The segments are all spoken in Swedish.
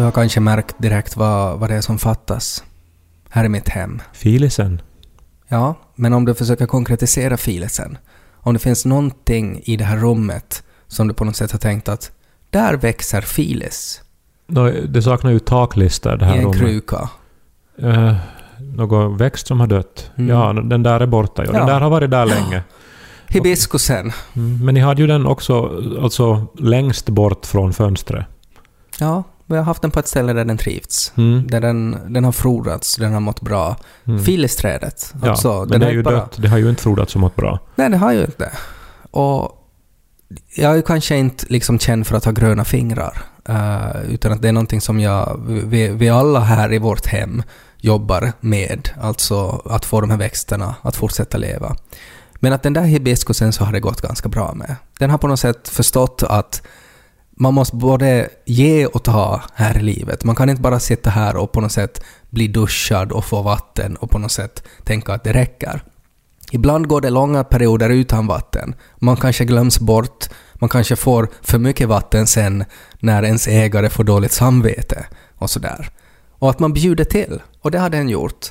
Du har kanske märkt direkt vad, vad det är som fattas. Här är mitt hem. Filisen. Ja, men om du försöker konkretisera filisen. Om det finns någonting i det här rummet som du på något sätt har tänkt att där växer filis Nå, det saknar ju taklister det i här en rummet. kruka. Uh, någon växt som har dött. Mm. Ja, den där är borta ju. Den Ja. där har varit där länge. Hibiskusen. Mm. Men ni hade ju den också alltså, längst bort från fönstret. Ja, vi har haft den på ett ställe där den trivts. Mm. Där den, den har frodats, den har mått bra. Mm. Filisträdet. Ja, Alltså, men den det är ju bara... dött. Det har ju inte frodats så mått bra. Nej, det har ju inte. Och jag är ju kanske inte liksom känd för att ha gröna fingrar, eh, utan att det är någonting som jag, vi, vi alla här i vårt hem jobbar med, alltså att få de här växterna att fortsätta leva. Men att den där hibiskusen så har det gått ganska bra med. Den har på något sätt förstått att man måste både ge och ta här i livet. Man kan inte bara sitta här och på något sätt bli duschad och få vatten och på något sätt tänka att det räcker. Ibland går det långa perioder utan vatten. Man kanske glöms bort, man kanske får för mycket vatten sen när ens ägare får dåligt samvete och sådär. Och att man bjuder till. Och det har den gjort.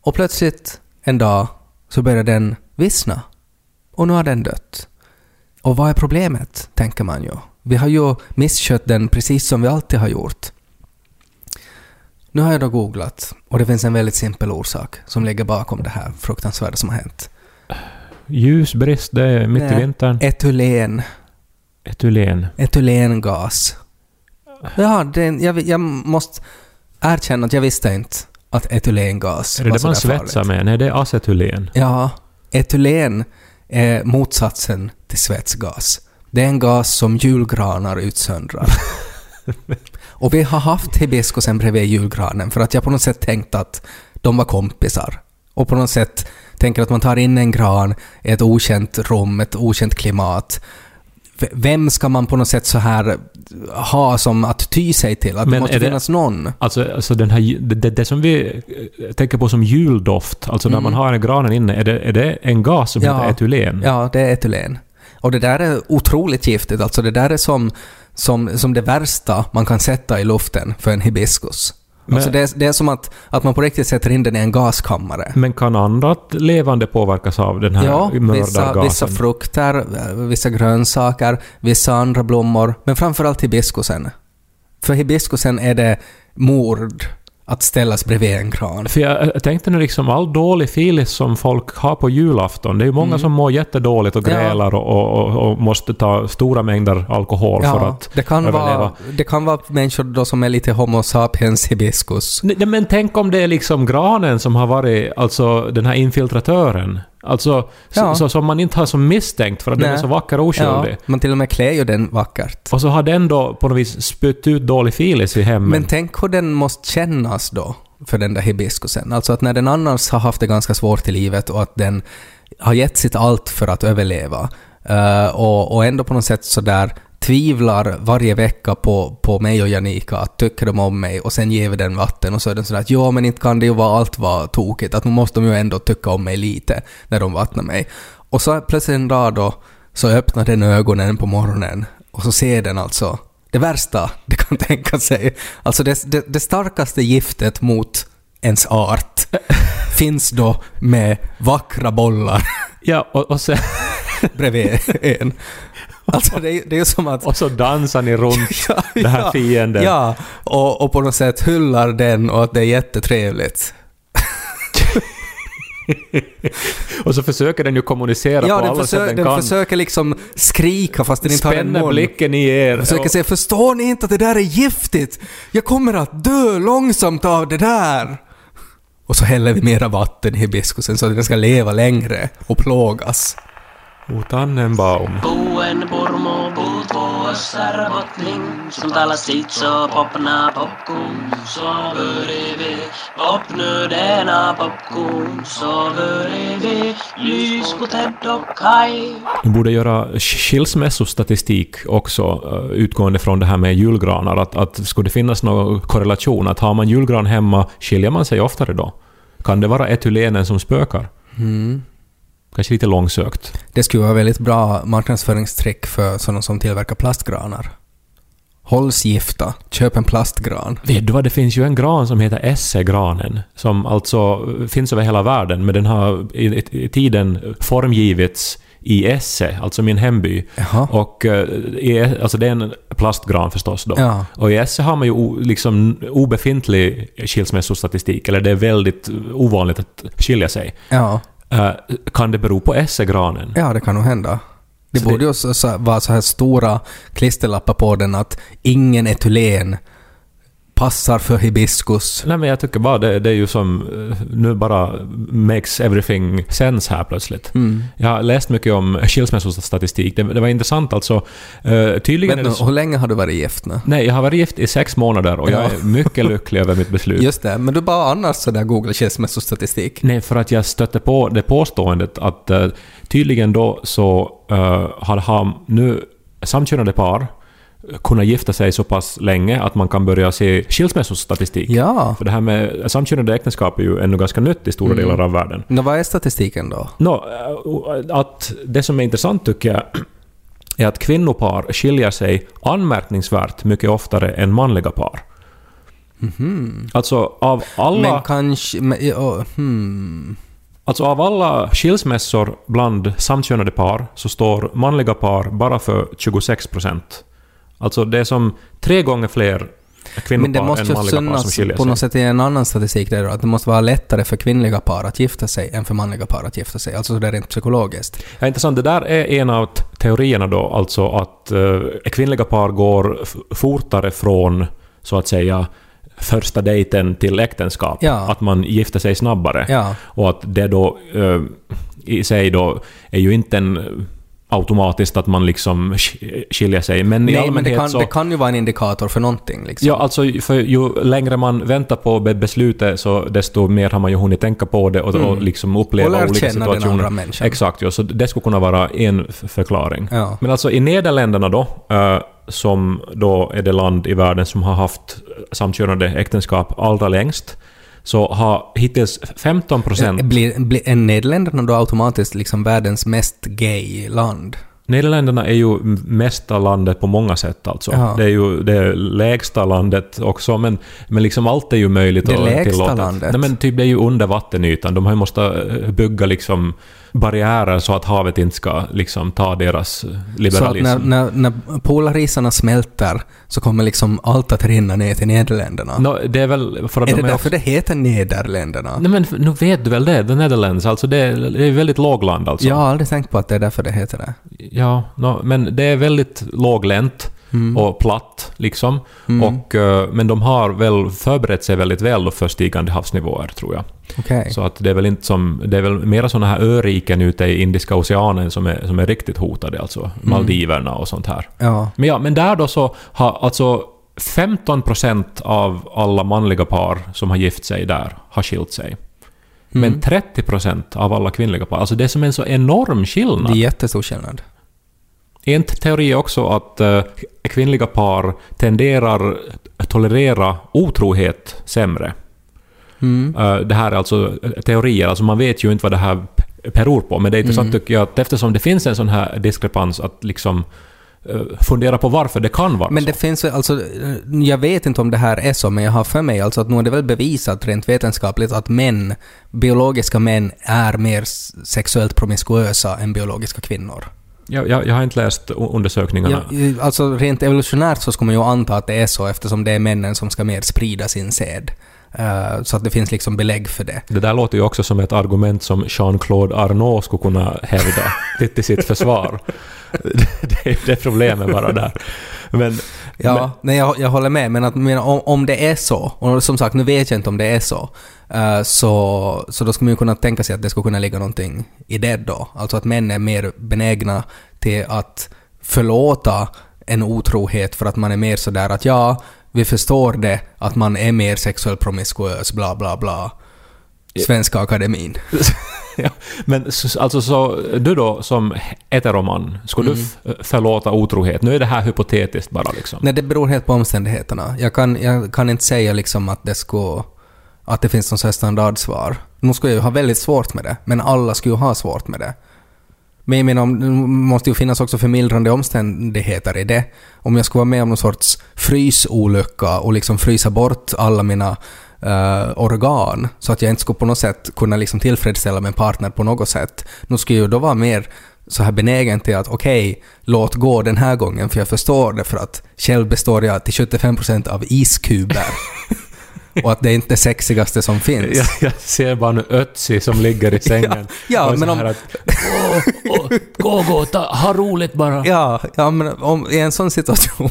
Och plötsligt en dag så börjar den vissna. Och nu har den dött. Och vad är problemet, tänker man ju. Vi har ju misskött den precis som vi alltid har gjort. Nu har jag då googlat och det finns en väldigt simpel orsak som ligger bakom det här fruktansvärda som har hänt. Ljusbrist, det är mitt i Nej. vintern. Etylen. Etylen. Etylengas. Ja, det, jag, jag måste erkänna att jag visste inte att etylengas Är det var det man svetsar farligt. med? Nej, det är acetylen. Ja, etylen är motsatsen till svetsgas. Det är en gas som julgranar utsöndrar. Och vi har haft hibiskusen bredvid julgranen för att jag på något sätt tänkt att de var kompisar. Och på något sätt tänker att man tar in en gran i ett okänt rum, ett okänt klimat. Vem ska man på något sätt så här ha som att ty sig till? Att det Men måste är det- finnas någon. Alltså, alltså den här, det, det, det som vi eh, tänker på som juldoft, alltså när Mm. man har en granen inne, är det, är det en gas som Ja. heter etylen? Ja, det är etylen. Och det där är otroligt giftigt. Alltså det där är som, som, som det värsta man kan sätta i luften för en hibiskus. Men- Alltså det, är, det är som att, att man på riktigt sätter in den i en gaskammare. Men kan annat levande påverkas av den här Ja, mördargasen? vissa frukter, vissa grönsaker, vissa andra blommor, men framförallt hibiskusen. För hibiskusen är det mord att ställas bredvid en gran. För jag jag tänkte nu liksom all dålig filis som folk har på julafton. Det är ju många Mm. som mår jättedåligt och Ja. grälar och, och, och, och måste ta stora mängder alkohol för att det kan, överleva. vara, det kan vara människor då som är lite homo sapiens hibiskus. Nej, men tänk om det är liksom granen som har varit alltså den här infiltratören. Alltså, Ja. så, som man inte har som misstänkt för att den Nej. är så vacker och Ja, oskyldig. man till och med klär ju den vackert. Och så har den då på något vis spytt ut dålig filis i hemmen. Men tänk hur den måste kännas då för den där hibiskusen. Alltså att när den annars har haft det ganska svårt i livet och att den har gett sitt allt för att överleva eh, och, och ändå på något sätt sådär tvivlar varje vecka på, på mig och Janika, att tycker de om mig och sen ger vi den vatten och så är den sådär att ja men inte kan det ju vara allt var tokigt, att nu måste de ju ändå tycka om mig lite när de vattnar mig. Och så plötsligt en dag då så öppnar den ögonen på morgonen och så ser den alltså det värsta det kan tänka sig. Alltså det, det, det starkaste giftet mot ens art finns då med vackra bollar Ja, och, och, sen, bredvid en. Alltså det, är- det är som att... och så dansar ni runt Ja, den här ja, fienden. Ja, och, och på något sätt hyllar den och att det är jättetrevligt. Och så försöker den ju kommunicera Ja, på den, alla försöker, sätt den, den kan. försöker liksom skrika fast den inte har en Spänner mun. blicken i er. Försöker Och- säga ”Förstår ni inte att det där är giftigt? Jag kommer att dö långsamt av det där!” Och så häller vi mera vatten i hibiskusen så att den ska leva längre och plågas. O Tannenbaum. Bo en pormo, bo två östarbottning som talar sitt så popna popcorn så bredvid popnödena popcorn så bredvid lys på Ted och Kaj Du borde göra skilsmässostatistik också eh, utgående från det här med julgranar. Att, att skulle det finnas någon korrelation? Att har man julgran hemma, skiljer man sig oftare då? Kan det vara etylenen som spökar? Mm. Kanske lite långsökt. Det skulle vara väldigt bra marknadsföringstrick för sådana som tillverkar plastgranar. Hålls gifta, köp en plastgran. Vet du vad, det finns ju en gran som heter Essegranen, som alltså finns över hela världen, men den har i, i, tiden formgivits i Esse, alltså min hemby. Jaha. Och eh, i, alltså det är en plastgran förstås då. Ja. Och i Esse har man ju o, liksom obefintlig skilsmässostatistik, eller det är väldigt ovanligt att skilja sig. Ja, Eh, kan det bero på Essegranen? ja det kan nog hända. Det Så borde det- ju så, vara så här stora klisterlappar på den att ingen etylen passar för hibiskus. Nej men jag tycker bara det, det är ju som... eh, Nu bara makes everything sense här plötsligt. Mm. Jag har läst mycket om skilsmässostatistik. Det, det var intressant alltså. Uh, tydligen Men nu, så, hur länge har du varit gift nu? Nej, jag har varit gift i sex månader och jag Ja. är mycket lycklig över mitt beslut. Just det, men du bara annars sådär googlar skilsmässostatistik. Nej, för att jag stötte på det påståendet att eh, tydligen då så uh, har, har nu samkönade par kunnat gifta sig så pass länge att man kan börja se skilsmässostatistik. Ja. För det här med samkönade äktenskap är ju ännu ganska nytt i stora Mm. delar av världen. Nå, vad är statistiken då? Nå, eh, att det som är intressant tycker jag är att kvinnopar skiljer sig anmärkningsvärt mycket oftare än manliga par. Alltså av alla... Men kanske... Men, ja, hmm. Alltså av alla skilsmässor bland samkönade par så står manliga par bara för 26 procent. Alltså det är som tre gånger fler Men det kvinnopar måste än ju manliga par som synas skiljer på något sig. sätt i en annan statistik där då, att det måste vara lättare för kvinnliga par att gifta sig än för manliga par att gifta sig. Alltså det är rent psykologiskt. Ja, intressant. Det där är en av teorierna då, alltså att uh, kvinnliga par går fortare från, så att säga, första dejten till äktenskap. Ja. Att man gifter sig snabbare. Ja. Och att det då eh, i sig då är ju inte en automatiskt att man liksom sk- skiljer sig. Men i Nej, men det allmänhet kan, så... det kan ju vara en indikator för någonting liksom. Ja, alltså för ju längre man väntar på be- beslutet så desto mer har man ju hunnit tänka på det och, och liksom uppleva Mm. Och lärt olika känna den situationer. andra människan. Exakt, ja, så det skulle kunna vara en förklaring. Ja. Men alltså i Nederländerna då, eh, som då är det land i världen som har haft samkönade äktenskap allra längst, så har hittills 15 procent... Blir, blir, är Nederländerna då automatiskt liksom världens mest gay land? Nederländerna är ju mesta landet på många sätt alltså. Ja. Det är ju det lägsta landet också, men, men liksom allt är ju möjligt Det och lägsta landet? Nej men typ det är ju under vattenytan. De har ju måste eh, bygga liksom barriärer så att havet inte ska liksom ta deras eh, Så att liberalism. när, när, när polarisarna smälter så kommer liksom allt att rinna ner till Nederländerna. Nå, det är väl för att är det de är därför det heter Nederländerna? Nej men nu vet du väl det, The Netherlands, alltså det är, det är väldigt lågland alltså. Jag har aldrig tänkt på att det är därför det heter det. Ja, nå, men det är väldigt låglänt Mm. och platt liksom. Och, eh, men de har väl förberett sig väldigt väl för stigande havsnivåer tror jag. Okej. Så att det är väl inte som... Det är väl mera sådana här öriken ute i Indiska oceanen som är, som är riktigt hotade, alltså Maldiverna och sånt här. Ja. Men ja, men där då så har alltså 15 procent av alla manliga par som har gift sig där har skilt sig. Mm. Men 30 procent av alla kvinnliga par, alltså det är som en så enorm Det skillnad. är jättestor skillnad. En teori är också att eh, kvinnliga par tenderar att tolerera otrohet sämre. Mm. Eh, det här är alltså eh, teorier, alltså man vet ju inte vad det här beror på, men det är intressant tycker jag att eftersom det finns en sån här diskrepans att liksom fundera på varför det kan vara Men så. det finns alltså, jag vet inte om det här är så, men jag har för mig alltså att nu är det väl bevisat rent vetenskapligt att män, biologiska män, är mer sexuellt promiskuösa än biologiska kvinnor. Jag, jag, jag har inte läst undersökningarna. Ja, eh, alltså rent evolutionärt så ska man ju anta att det är så eftersom det är männen som ska mer sprida sin säd. Eh, så att det finns liksom belägg för det. Det där låter ju också som ett argument som Jean-Claude Arnault skulle kunna hävda till, till sitt försvar. det, är, det är problemet bara där. Men, Ja, men nej, jag, jag håller med, men, att, men om, om det är så, och som sagt, nu vet jag inte om det är så, så, så då skulle man ju kunna tänka sig att det skulle kunna ligga någonting i det då. Alltså att män är mer benägna till att förlåta en otrohet för att man är mer sådär att ja, vi förstår det, att man är mer sexuellt promiskuös, bla bla bla. Svenska Akademin. ja, men alltså så du då som heteroman, skulle Mm. du f- förlåta otrohet? Nu är det här hypotetiskt bara liksom. Nej, det beror helt på omständigheterna. Jag kan, jag kan inte säga liksom att det skulle... Att det finns någon sån här standardsvar. Nu skulle jag ju ha väldigt svårt med det, men alla skulle ju ha svårt med det. Men jag menar, det måste ju finnas också förmildrande omständigheter i det. Om jag skulle vara med om någon sorts frysolycka och liksom frysa bort alla mina uh, organ så att jag inte skulle på något sätt kunna liksom tillfredsställa min partner på något sätt. Nu skulle jag ju då vara mer så här benägen till att okej, låt gå den här gången för jag förstår det för att själv består jag till 75% av iskuber. och att det är inte det sexigaste som finns. Jag, jag ser bara nu Ötzi som ligger i sängen. Ja, Och så men om- Att, åh, åh, gå, gå, ta, ha roligt bara. Ja, ja men om, i en sån situation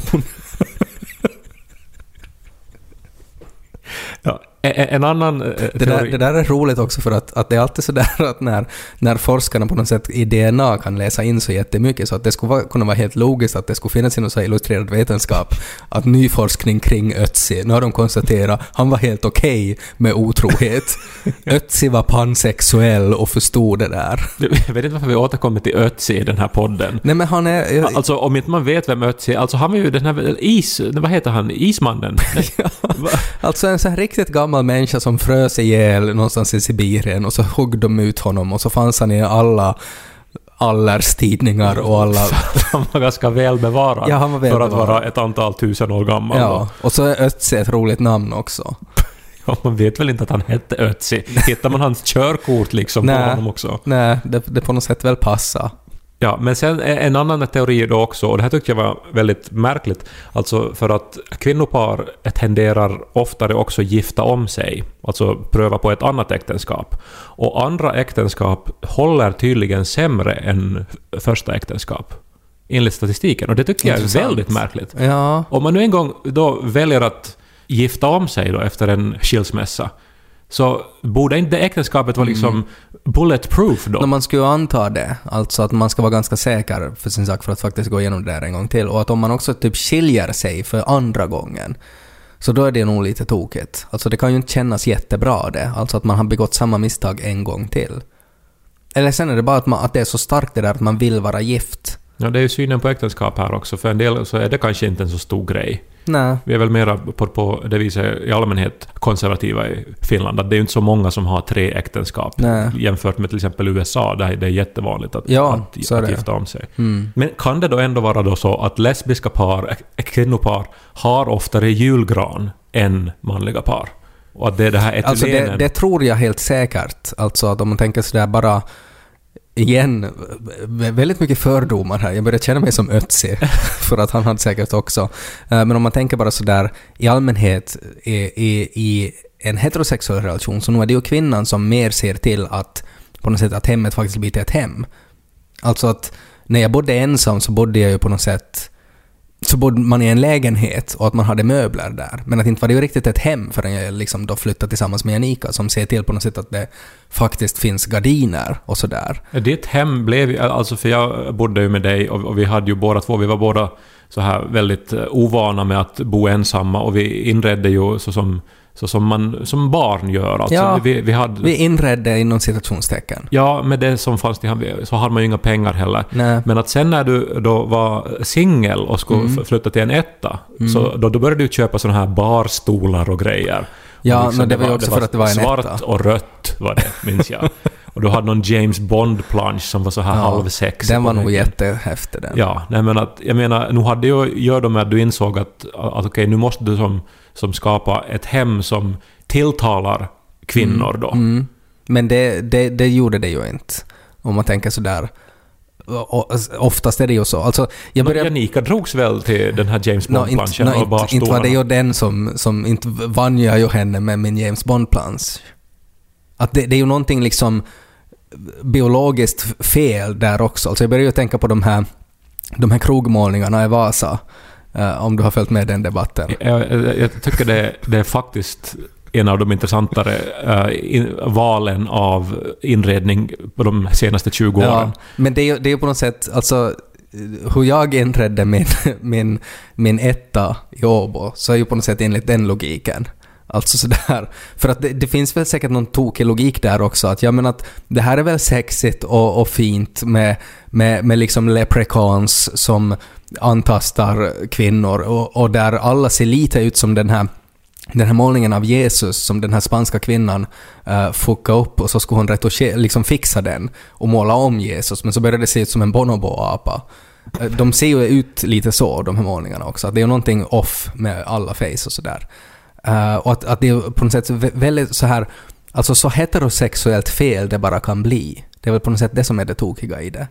Ja, en, annan eh, Det där, det där är roligt också för att, att det är alltid sådär att när, när forskarna på något sätt i DNA kan läsa in så jättemycket så att det skulle vara, kunna vara helt logiskt att det skulle finnas i någon så illustrerad vetenskap att ny forskning kring Ötzi, nu har de konstaterat han var helt okej med otrohet. Ötzi var pansexuell och förstod det där. Jag vet inte varför vi återkommer till Ötzi i den här podden. Nej men han är... Jag, Alltså om inte man vet vem Ötzi är, alltså han var ju den här is... Vad heter han? Ismannen? Va? Alltså en så här riktigt gammal människa som frös ihjäl någonstans i Sibirien och så högg de ut honom och så fanns han i alla Allers tidningar och alla... Han var ganska välbevarad. Ja, han var För att välbevarad. vara ett antal tusen år gammal. Ja, och så är Ötzi ett roligt namn också. Ja, man vet väl inte att han hette Ötzi? Hittar man hans körkort liksom på honom också? Nej, det, det på något sätt väl passa. Ja, men sen en annan teori då också, och det här tyckte jag var väldigt märkligt, alltså för att kvinnopar tenderar oftare också gifta om sig, alltså pröva på ett annat äktenskap. Och andra äktenskap håller tydligen sämre än första äktenskap, enligt statistiken. Och det tycker jag är väldigt märkligt. Ja, Om man nu en gång då väljer att gifta om sig då efter en skilsmässa, så borde inte äktenskapet vara liksom bulletproof då? när man skulle ju anta det, alltså att man ska vara ganska säker för sin sak för att faktiskt gå igenom det där en gång till. Och att om man också typ skiljer sig för andra gången, så då är det nog lite tokigt. Alltså det kan ju inte kännas jättebra det, alltså att man har begått samma misstag en gång till. Eller sen är det bara att, man, att det är så starkt det där att man vill vara gift. Ja, det är ju synen på äktenskap här också. För en del så är det kanske inte en så stor grej. Nej. Vi är väl mera på, på det viset i allmänhet konservativa i Finland. Att det är ju inte så många som har tre äktenskap. Nej. Jämfört med till exempel USA, där det är jättevanligt att, Ja, att, att gifta om sig. Mm. Men kan det då ändå vara då så att lesbiska par, kvinnopar, har oftare julgran än manliga par? Och att det är det här etylenen... Alltså det, det tror jag helt säkert. Alltså att om man tänker sådär bara igen, vä- väldigt mycket fördomar här. Jag börjar känna mig som Ötzi, för att han hade säkert också. Eh, Men om man tänker bara sådär i allmänhet i, i, i en heterosexuell relation, så nu är det ju kvinnan som mer ser till att på något sätt att hemmet faktiskt blir till ett hem. Alltså att när jag bodde ensam så bodde jag ju på något sätt så bodde man i en lägenhet och att man hade möbler där. Men att inte var det ju riktigt ett hem förrän jag liksom då flyttade tillsammans med Janika som ser till på något sätt att det faktiskt finns gardiner och sådär. Ditt hem blev ju, alltså för jag bodde ju med dig och, och vi hade ju båda två, vi var båda så här väldigt eh, ovana med att bo ensamma och vi inredde ju så som, så som man som barn gör. Alltså Ja, vi, vi hade... Vi inredde inom citationstecken. Ja, med det som fanns till så hade man ju inga pengar heller. Nej. Men att sen när du då var singel och skulle Mm. flytta till en etta, så då, då började du köpa såna här barstolar och grejer. Ja, liksom men det var ju också för att det var en svart etta. och rött var det, minns jag. och du hade någon James Bond-plansch som var så här Ja, halvsexig. Den på var nog jättehäftig den. Ja, nej men att, jag menar, nu hade ju gör det med att du insåg att, att okej, nu måste du som, som skapa ett hem som tilltalar kvinnor då. Mm. Men det, det, det gjorde det ju inte. Om man tänker sådär. Oftast är det ju så. Alltså, jag började... Janika drogs väl till den här James Bond-planschen no, och inte, inte var det ju den som, som inte vann jag ju henne med min James Bond-plansch. Att det, det är ju någonting liksom biologiskt fel där också. Alltså jag börjar ju tänka på de här, de här krogmålningarna i Vasa. Eh, om du har följt med den debatten. Jag, jag, jag tycker det, det är faktiskt en av de intressantare eh, in, valen av inredning på de senaste 20 åren. Ja, men det är ju det är ju på något sätt, alltså hur jag inredde min, min, min etta i Åbo, så är ju på något sätt enligt den logiken. Alltså sådär. För att det, det finns väl säkert någon tokig logik där också. Att jag menar att det här är väl sexigt och, och fint med, med, med liksom leprechauns som antastar kvinnor och, och där alla ser lite ut som den här den här målningen av Jesus som den här spanska kvinnan uh, fuckade upp och så skulle hon retusche- liksom fixa den och måla om Jesus men så började det se ut som en bonobo-apa. Uh, de ser ju ut lite så, de här målningarna också. Det är ju någonting off med alla face och sådär. Uh, och att, att det är på något sätt väldigt så här, alltså så heterosexuellt fel det bara kan bli. Det är väl på något sätt det som är det tokiga i det.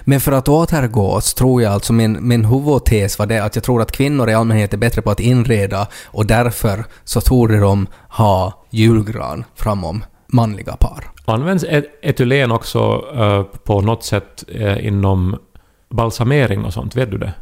Men för att återgå så tror jag alltså min, min huvudtes var det att jag tror att kvinnor i allmänhet är bättre på att inreda och därför så torde de ha julgran framom manliga par. Används etylen också uh, på något sätt uh, inom balsamering och sånt? Vet du det?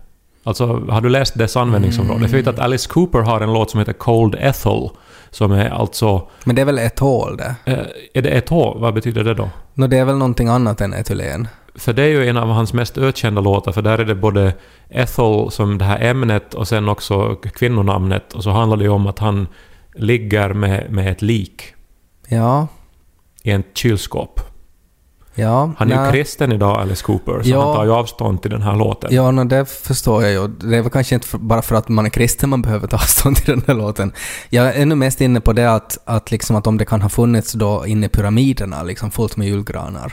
Alltså, har du läst dess användningsområde? För jag vet att Alice Cooper har en låt som heter Cold Ethel, som är alltså... Men det är väl etol det? Eh, är det etå? Vad betyder det då? Nå, det är väl någonting annat än etylen? För det är ju en av hans mest ökända låtar, för där är det både Ethel som det här ämnet och sen också kvinnonamnet. Och så handlar det ju om att han ligger med, med ett lik Ja, i ett kylskåp. Ja. Han är ju nä. kristen idag, Alice Cooper, så Ja. han tar ju avstånd till den här låten. Ja, no, det förstår jag ju. Det är väl kanske inte för, bara för att man är kristen man behöver ta avstånd till den här låten. Jag är ännu mest inne på det att, att, liksom att om det kan ha funnits då inne i pyramiderna, liksom fullt med julgranar.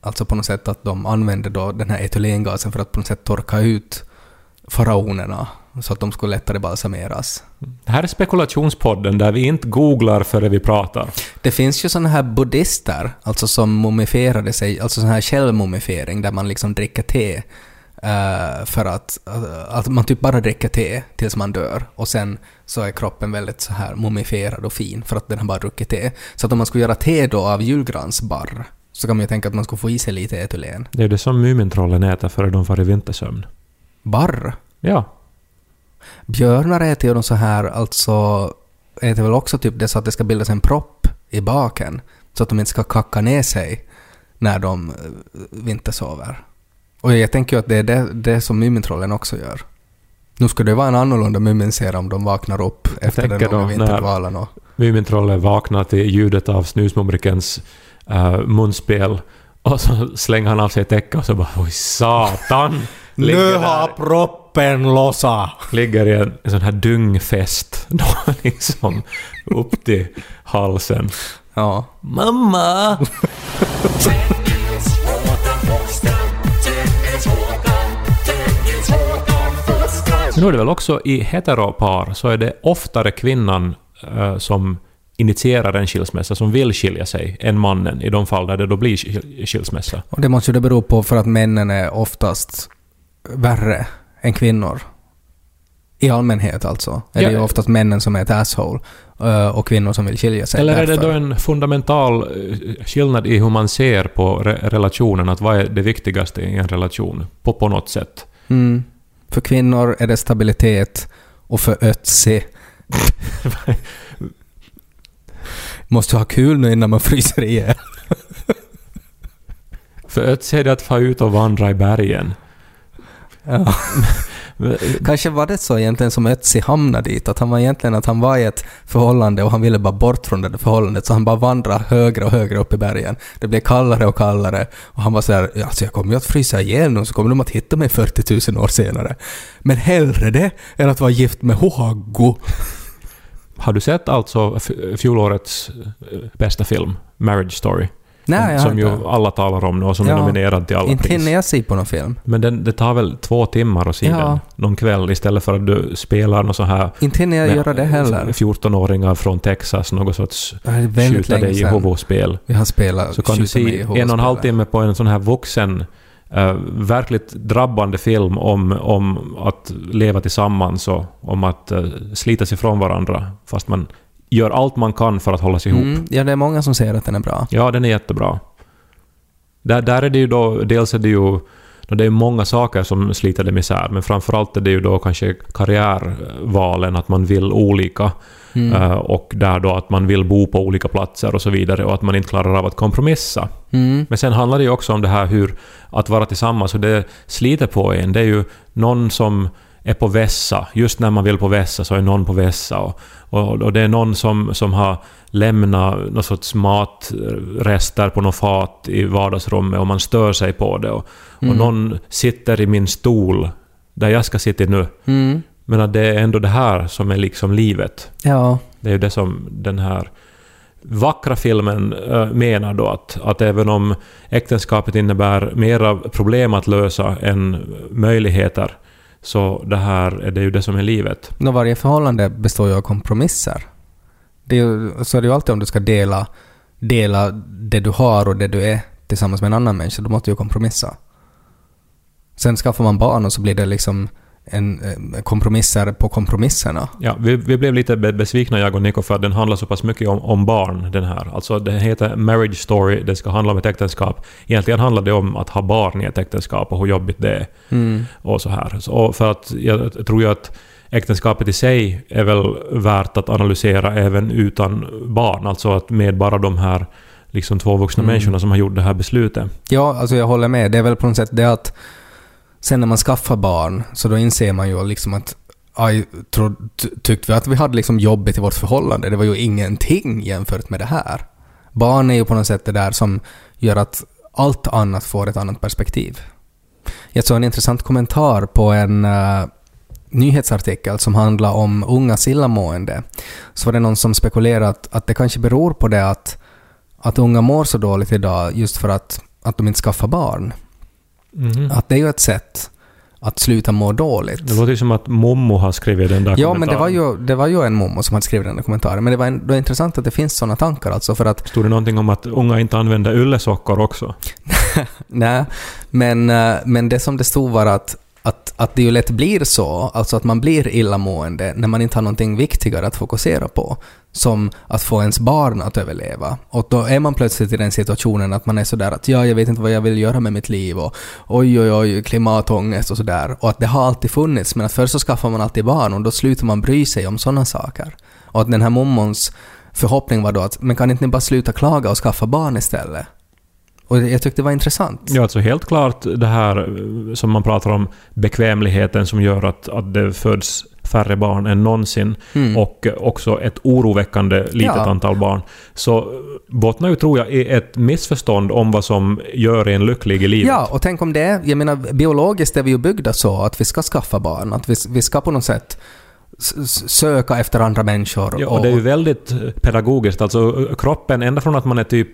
Alltså på något sätt att de använde då den här etylengasen för att på något sätt torka ut faraonerna så att de skulle lättare balsameras. Det här är spekulationspodden där vi inte googlar före vi pratar. Det finns ju såna här buddhister, alltså som mumifierade sig, alltså sån här självmumifiering där man liksom dricker te eh, för att, att man typ bara dricker te tills man dör och sen så är kroppen väldigt så här mumifierad och fin för att den har bara druckit te. Så att om man skulle göra te då av julgransbarr så kan man ju tänka att man skulle få i sig lite etylen. Det är det som Mumintrollen äter före de far i vintersömn. Barr? Ja. Björnar äter ju de så här, alltså äter väl också typ det så att det ska bildas en propp i baken så att de inte ska kacka ner sig när de eh, vintersover. Och jag tänker ju att det är det, det som Mumintrollen också gör. Nu skulle det vara en annorlunda Muminserie om de vaknar upp efter den långa vinterdvalen och... Mumintrollen vaknar till ljudet av snusmumrikens uh, munspel och så slänger han av sig täcket och så bara oj satan! Ligger där. Proppen lossa! Ligger i en, en sån här dyngfäst då liksom upp till halsen. Ja. Mamma! Nu är det väl också i heteropar så är det oftare kvinnan eh, som initierar en skilsmässa, som vill skilja sig, än mannen i de fall där det då blir skil- skilsmässa. Och det måste ju det bero på för att männen är oftast värre än kvinnor. I allmänhet alltså. Är Ja. det ju oftast männen som är ett asshole eh, och kvinnor som vill skilja sig. Eller är det därför. då en fundamental eh, skillnad i hur man ser på re- relationen, att vad är det viktigaste i en relation, på, på något sätt? Mm. För kvinnor är det stabilitet och för Ötzi Måste ha kul nu innan man fryser ihjäl. För Ötzi är det att få ut och vandra i bergen. Ja. Kanske var det så egentligen som Ötzi hamnade dit, att han var egentligen att han var i ett förhållande och han ville bara bort från det där förhållandet, så han bara vandrade högre och högre upp i bergen. Det blev kallare och kallare och han var så här, alltså jag kommer ju att frysa ihjäl nu så kommer de att hitta mig 40 000 år senare. Men hellre det än att vara gift med Hoaggo. Har du sett alltså fjolårets eh, bästa film, Marriage Story? Nej, som inte. ju alla talar om nu och som är Ja. nominerad till alla Inte hinner pris. jag se på någon film. Men den, det tar väl två timmar att se Ja. den någon kväll istället för att du spelar något så här Inte hinner jag göra det heller. 14-åringar från Texas, något sorts är skjuta dig i huvudet-spel. vi har spelat Så kan du se en och en halv timme på en sån här vuxen, eh, verkligt drabbande film om, om att leva tillsammans och om att uh, slita sig från varandra, fast man gör allt man kan för att hålla sig ihop. Mm, ja, det är många som säger att den är bra. Ja, den är jättebra. Där, där är det ju då, dels är det ju det är många saker som sliter dem isär, men framförallt är det ju då kanske karriärvalen, att man vill olika. eh, Och där då att man vill bo på olika platser och så vidare och att man inte klarar av att kompromissa. Mm. Men sen handlar det ju också om det här hur att vara tillsammans och det sliter på en. Det är ju någon som är på vässa. Just när man vill på vässa så är någon på vässa. Och, och, och det är någon som, som har lämnat någon sorts matrester på något fat i vardagsrummet och man stör sig på det. Och, och någon sitter i min stol där jag ska sitta nu. Mm. Men att det är ändå det här som är liksom livet. Ja. Det är ju det som den här vackra filmen äh, menar då att, att även om äktenskapet innebär mera problem att lösa än möjligheter så det här är det ju det som är livet. Nå, varje förhållande består ju av kompromisser. Det är ju, så är det ju alltid om du ska dela, dela det du har och det du är tillsammans med en annan människa, då måste du ju kompromissa. Sen skaffar man barn och så blir det liksom en, eh, kompromisser på kompromisserna. Ja, vi, vi blev lite be- besvikna jag och Nico för att den handlar så pass mycket om, om barn den här. Alltså den heter Marriage Story, det ska handla om ett äktenskap. Egentligen handlar det om att ha barn i ett äktenskap och hur jobbigt det är. Mm. och så här. Så, och för att jag tror ju att äktenskapet i sig är väl värt att analysera även utan barn. Alltså att med bara de här liksom två vuxna Mm. människorna som har gjort det här beslutet. Ja, alltså jag håller med. Det är väl på något sätt det att sen när man skaffar barn så då inser man ju liksom att aj, tro, tyckte vi att vi hade liksom jobbigt i vårt förhållande. Det var ju ingenting jämfört med det här. Barn är ju på något sätt det där som gör att allt annat får ett annat perspektiv. Jag såg en intressant kommentar på en uh, nyhetsartikel som handlar om ungas illamående. Så var det någon som spekulerade att, att det kanske beror på det att, att unga mår så dåligt idag just för att, att de inte skaffar barn. Mhm. Att det är ju ett sätt att sluta må dåligt. Det låter ju som att Momo har skrivit den där Ja, men det var, kommentaren. ju, det var ju en mommo som hade skrivit den där kommentaren. Men det var, en, det var intressant att det finns sådana tankar alltså för att Stod det någonting om att unga inte använder yllesockor också? Nej, men, eh, men det som det stod var att, att, att det ju lätt blir så, alltså att man blir illamående när man inte har någonting viktigare att fokusera på, som att få ens barn att överleva. Och då är man plötsligt i den situationen att man är sådär att ja, jag vet inte vad jag vill göra med mitt liv och oj, oj, oj, klimatångest och sådär. Och att det har alltid funnits, men att först så skaffar man alltid barn och då slutar man bry sig om sådana saker. Och att den här mommons förhoppning var då att men kan inte ni bara sluta klaga och skaffa barn istället? Och jag tyckte det var intressant. Ja, alltså helt klart det här eh, som man pratar om, bekvämligheten som gör att, att det föds färre barn än någonsin Mm. och också ett oroväckande litet Ja. antal barn. Så eh, bottnar ju, tror jag, i ett missförstånd om vad som gör en lycklig i livet. Ja, och tänk om det jag menar biologiskt är vi ju byggda så att vi ska skaffa barn, att vi, vi ska på något sätt söka efter andra människor. Ja, och det är ju väldigt eh, pedagogiskt. Alltså eh, kroppen, ända från att man är typ,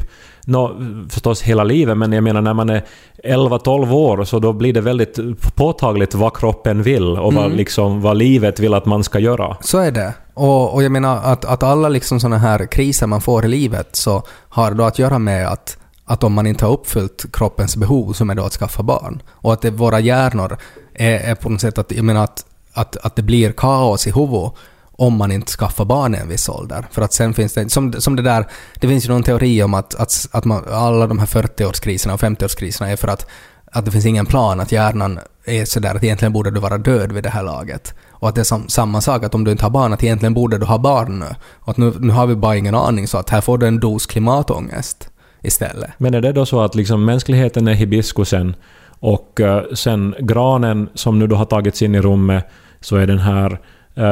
nå, förstås hela livet, men jag menar när man är 11-12 år så då blir det väldigt påtagligt vad kroppen vill och vad, Mm. liksom, vad livet vill att man ska göra. Så är det. Och, och jag menar att, att alla liksom sådana här kriser man får i livet så har då att göra med att, att om man inte har uppfyllt kroppens behov som är då att skaffa barn. Och att det, våra hjärnor är, är på något sätt att, jag menar att, att, att det blir kaos i huvudet om man inte skaffar barn i en viss ålder. För att sen finns det, som, som det där, det finns ju någon teori om att, att, att man, alla de här 40-årskriserna och 50-årskriserna är för att, att det finns ingen plan, att hjärnan är sådär att egentligen borde du vara död vid det här laget. Och att det är som, samma sak, att om du inte har barn, att egentligen borde du ha barn nu. Och att nu, nu har vi bara ingen aning, så att här får du en dos klimatångest istället. Men är det då så att liksom mänskligheten är hibiskusen och eh, sen granen som nu då har tagits in i rummet så är den här eh,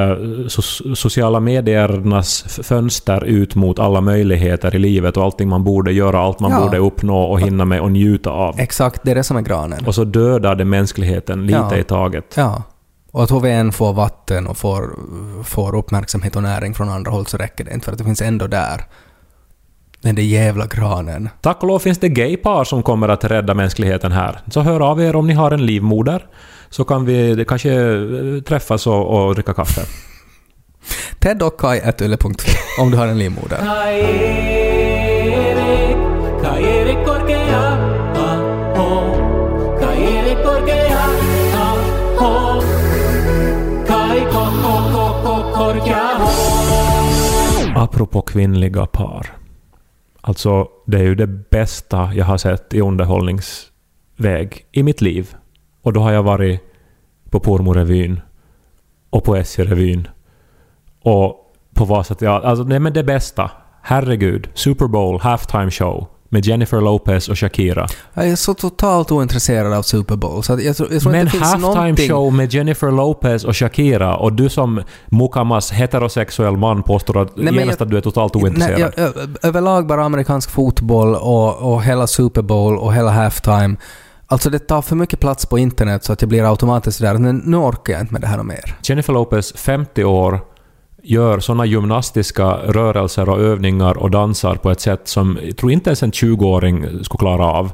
so- sociala mediernas fönster ut mot alla möjligheter i livet och allting man borde göra, allt man Ja. borde uppnå och hinna med och njuta av. Exakt, det är det som är granen. Och så dödar det mänskligheten lite Ja. i taget. Ja. Och att HVN får vatten och får, får uppmärksamhet och näring från andra håll så räcker det inte för att det finns ändå där. Den där jävla granen. Tack och lov finns det gaypar som kommer att rädda mänskligheten här. Så hör av er om ni har en livmoder. Så kan vi kanske eh, träffas och, och dricka kaffe. Ted och Kai at om du har en livmoder. Apropå kvinnliga par. Alltså, det är ju det bästa jag har sett i underhållningsväg i mitt liv. Och då har jag varit på Pormorevyn och på SJ-revyn och på Vasateatern. Alltså, nej men det bästa. Herregud. Super Bowl halftime show med Jennifer Lopez och Shakira. Jag är så totalt ointresserad av Super Bowl, så jag, tror- jag tror Men inte det finns halftime någonting... show med Jennifer Lopez och Shakira och du som Mukamas heterosexuell man påstår att Nej, genast jag- att du är totalt Nej, ointresserad. jag, ö- överlag bara amerikansk fotboll och, och hela Super Bowl och hela halftime. Alltså det tar för mycket plats på internet så att jag blir automatiskt där. Men nu orkar jag inte med det här mer. Jennifer Lopez, 50 år, gör såna gymnastiska rörelser och övningar och dansar på ett sätt som jag tror inte ens en 20-åring skulle klara av.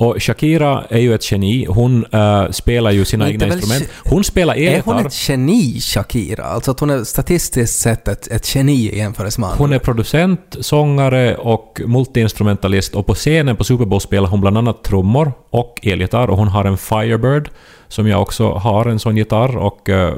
Och Shakira är ju ett geni. Hon eh, spelar ju sina egna instrument. Hon spelar Är hon elgitarr. ett geni, Shakira? Alltså att hon är statistiskt sett ett, ett geni i jämförelse med andra. Hon är producent, sångare och multiinstrumentalist och på scenen på Super Bowl spelar hon bland annat trummor och elgitarr och hon har en Firebird som jag också har en sån gitarr och uh,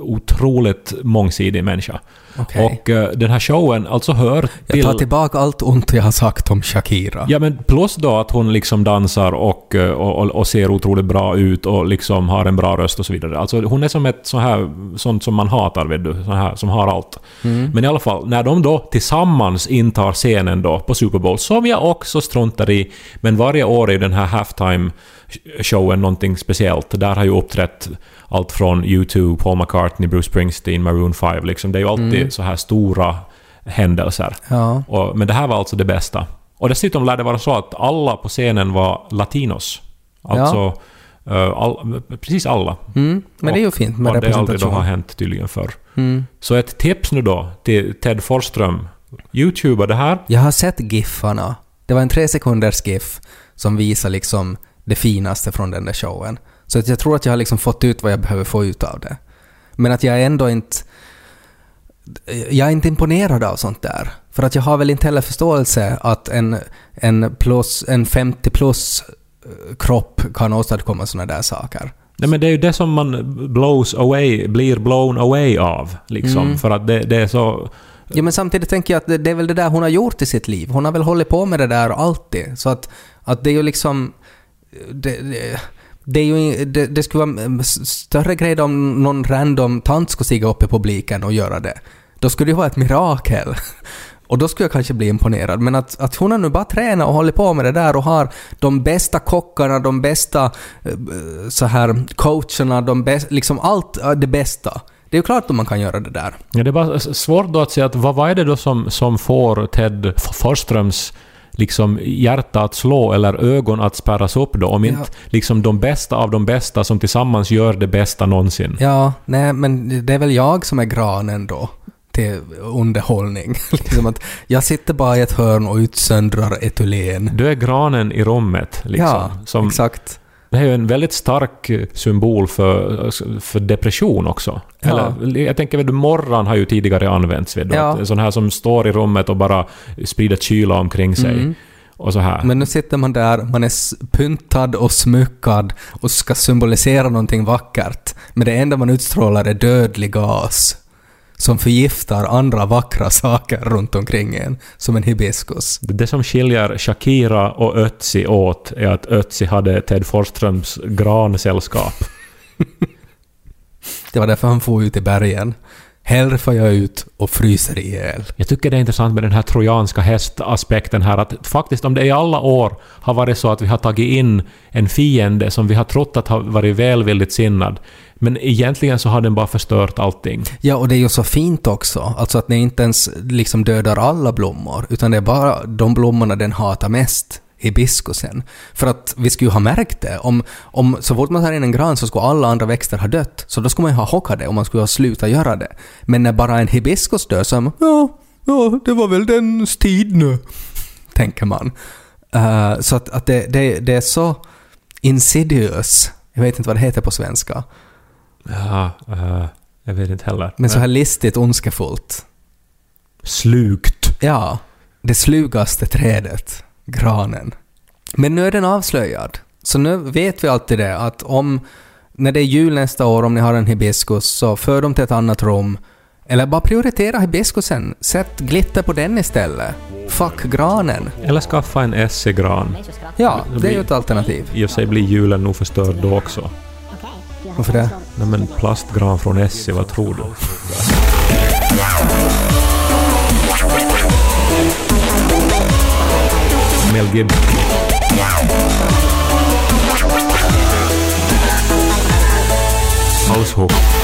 otroligt mångsidig människa. Okej. Och eh, den här showen alltså hör Jag till... tar tillbaka allt ont jag har sagt om Shakira. Ja men plus då att hon liksom dansar och, eh, och, och, och ser otroligt bra ut och liksom har en bra röst och så vidare. Alltså hon är som ett så här, sånt som man hatar vet du, så här, som har allt. Men i alla fall, när de då tillsammans intar scenen då på Super Bowl, som jag också struntar i, men varje år är den här halftime showen någonting speciellt. Där har ju uppträtt allt från U2, Paul McCartney, Bruce Springsteen, Maroon 5 liksom. Det är ju alltid så här stora händelser. Ja. Och, men det här var alltså det bästa. Och dessutom lär det vara så att alla på scenen var latinos. Alltså eh, all, precis alla. Mm, men det är ju fint med och det aldrig då har representation. hänt tydligen förr. Mm. Så ett tips nu då till Ted Forsström. Youtuba det här. Jag har sett giffarna. Det var en tre sekunders GIF som visar liksom det finaste från den där showen. Så att jag tror att jag har liksom fått ut vad jag behöver få ut av det. Men att jag ändå inte... Jag är inte imponerad av sånt där. För att jag har väl inte heller förståelse att en, en, plus, en 50 plus eh, kropp kan åstadkomma såna där saker. Nej men det är ju det som man blows away, blir blown away av. Liksom. Mm. För att det, det är så... Ja, men samtidigt tänker jag att det, det är väl det där hon har gjort i sitt liv. Hon har väl hållit på med det där alltid. Så att, att det är ju liksom... Det, det, är ju, det, det skulle vara mm, större grej om någon random tant skulle stiga upp i publiken och göra det. Då skulle det vara ett mirakel. Och då skulle jag kanske bli imponerad. Men att, att hon har nu bara tränat och hållit på med det där och har de bästa kockarna, de bästa eh, så här coacherna, de bästa, liksom allt det bästa. Det är ju klart att man kan göra det där. Ja, det är bara svårt då att säga att vad, vad är det då som, som får Ted F- Forsströms liksom hjärta att slå eller ögon att spärras upp då? Om Ja. inte liksom de bästa av de bästa som tillsammans gör det bästa någonsin. Ja, nej, men det är väl jag som är granen då till underhållning. liksom att jag sitter bara i ett hörn och utsöndrar etylen. Du är granen i rummet. Liksom, ja, som, exakt. Det är ju en väldigt stark eh, symbol för, för depression också. Ja. Eller, jag tänker att morran har ju tidigare använts. Vet du, Ja. sån här som står i rummet och bara sprider kyla omkring sig. Mm. Och så här. Men nu sitter man där, man är pyntad och smyckad och ska symbolisera någonting vackert. Men det enda man utstrålar är dödlig gas. Som förgiftar andra vackra saker runt omkring en. Som en hibiskus. Det som skiljer Shakira och Ötzi åt är att Ötzi hade Ted Forsströms gransällskap. Det var därför han får ut i bergen. Hellre får jag ut och fryser ihjäl. Jag tycker det är intressant med den här trojanska hästaspekten här att faktiskt om det i alla år har varit så att vi har tagit in en fiende som vi har trott att har varit välvilligt sinnad men egentligen så har den bara förstört allting. Ja, och det är ju så fint också. Alltså att ni inte ens liksom dödar alla blommor, utan det är bara de blommorna den hatar mest. Hibiskusen. För att vi skulle ju ha märkt det. Om, om så fort man tar in en gran så skulle alla andra växter ha dött. Så då skulle man ju ha hockat det och man skulle ha slutat göra det. Men när bara en hibiskus dör så är man ja, ja, det var väl dens tid nu. Tänker man. Eh, så att, att det, det, det är så insidious. Jag vet inte vad det heter på svenska. Ja, eh, jag vet inte heller. Men så här listigt ondskefullt. Slukt. Ja, det slugaste trädet, granen. Men nu är den avslöjad. Så nu vet vi alltid det att om, när det är jul nästa år, om ni har en hibiskus, så för dem till ett annat rum, Eller bara prioritera hibiskusen. Sätt glitter på den istället. Fuck granen. Eller skaffa en essigran. Ja, det är ju ett alternativ. I och för sig blir julen nog förstörd då också. Varför det? Nej men plastgran från Essie, vad tror du? Mel Gibson. Househop.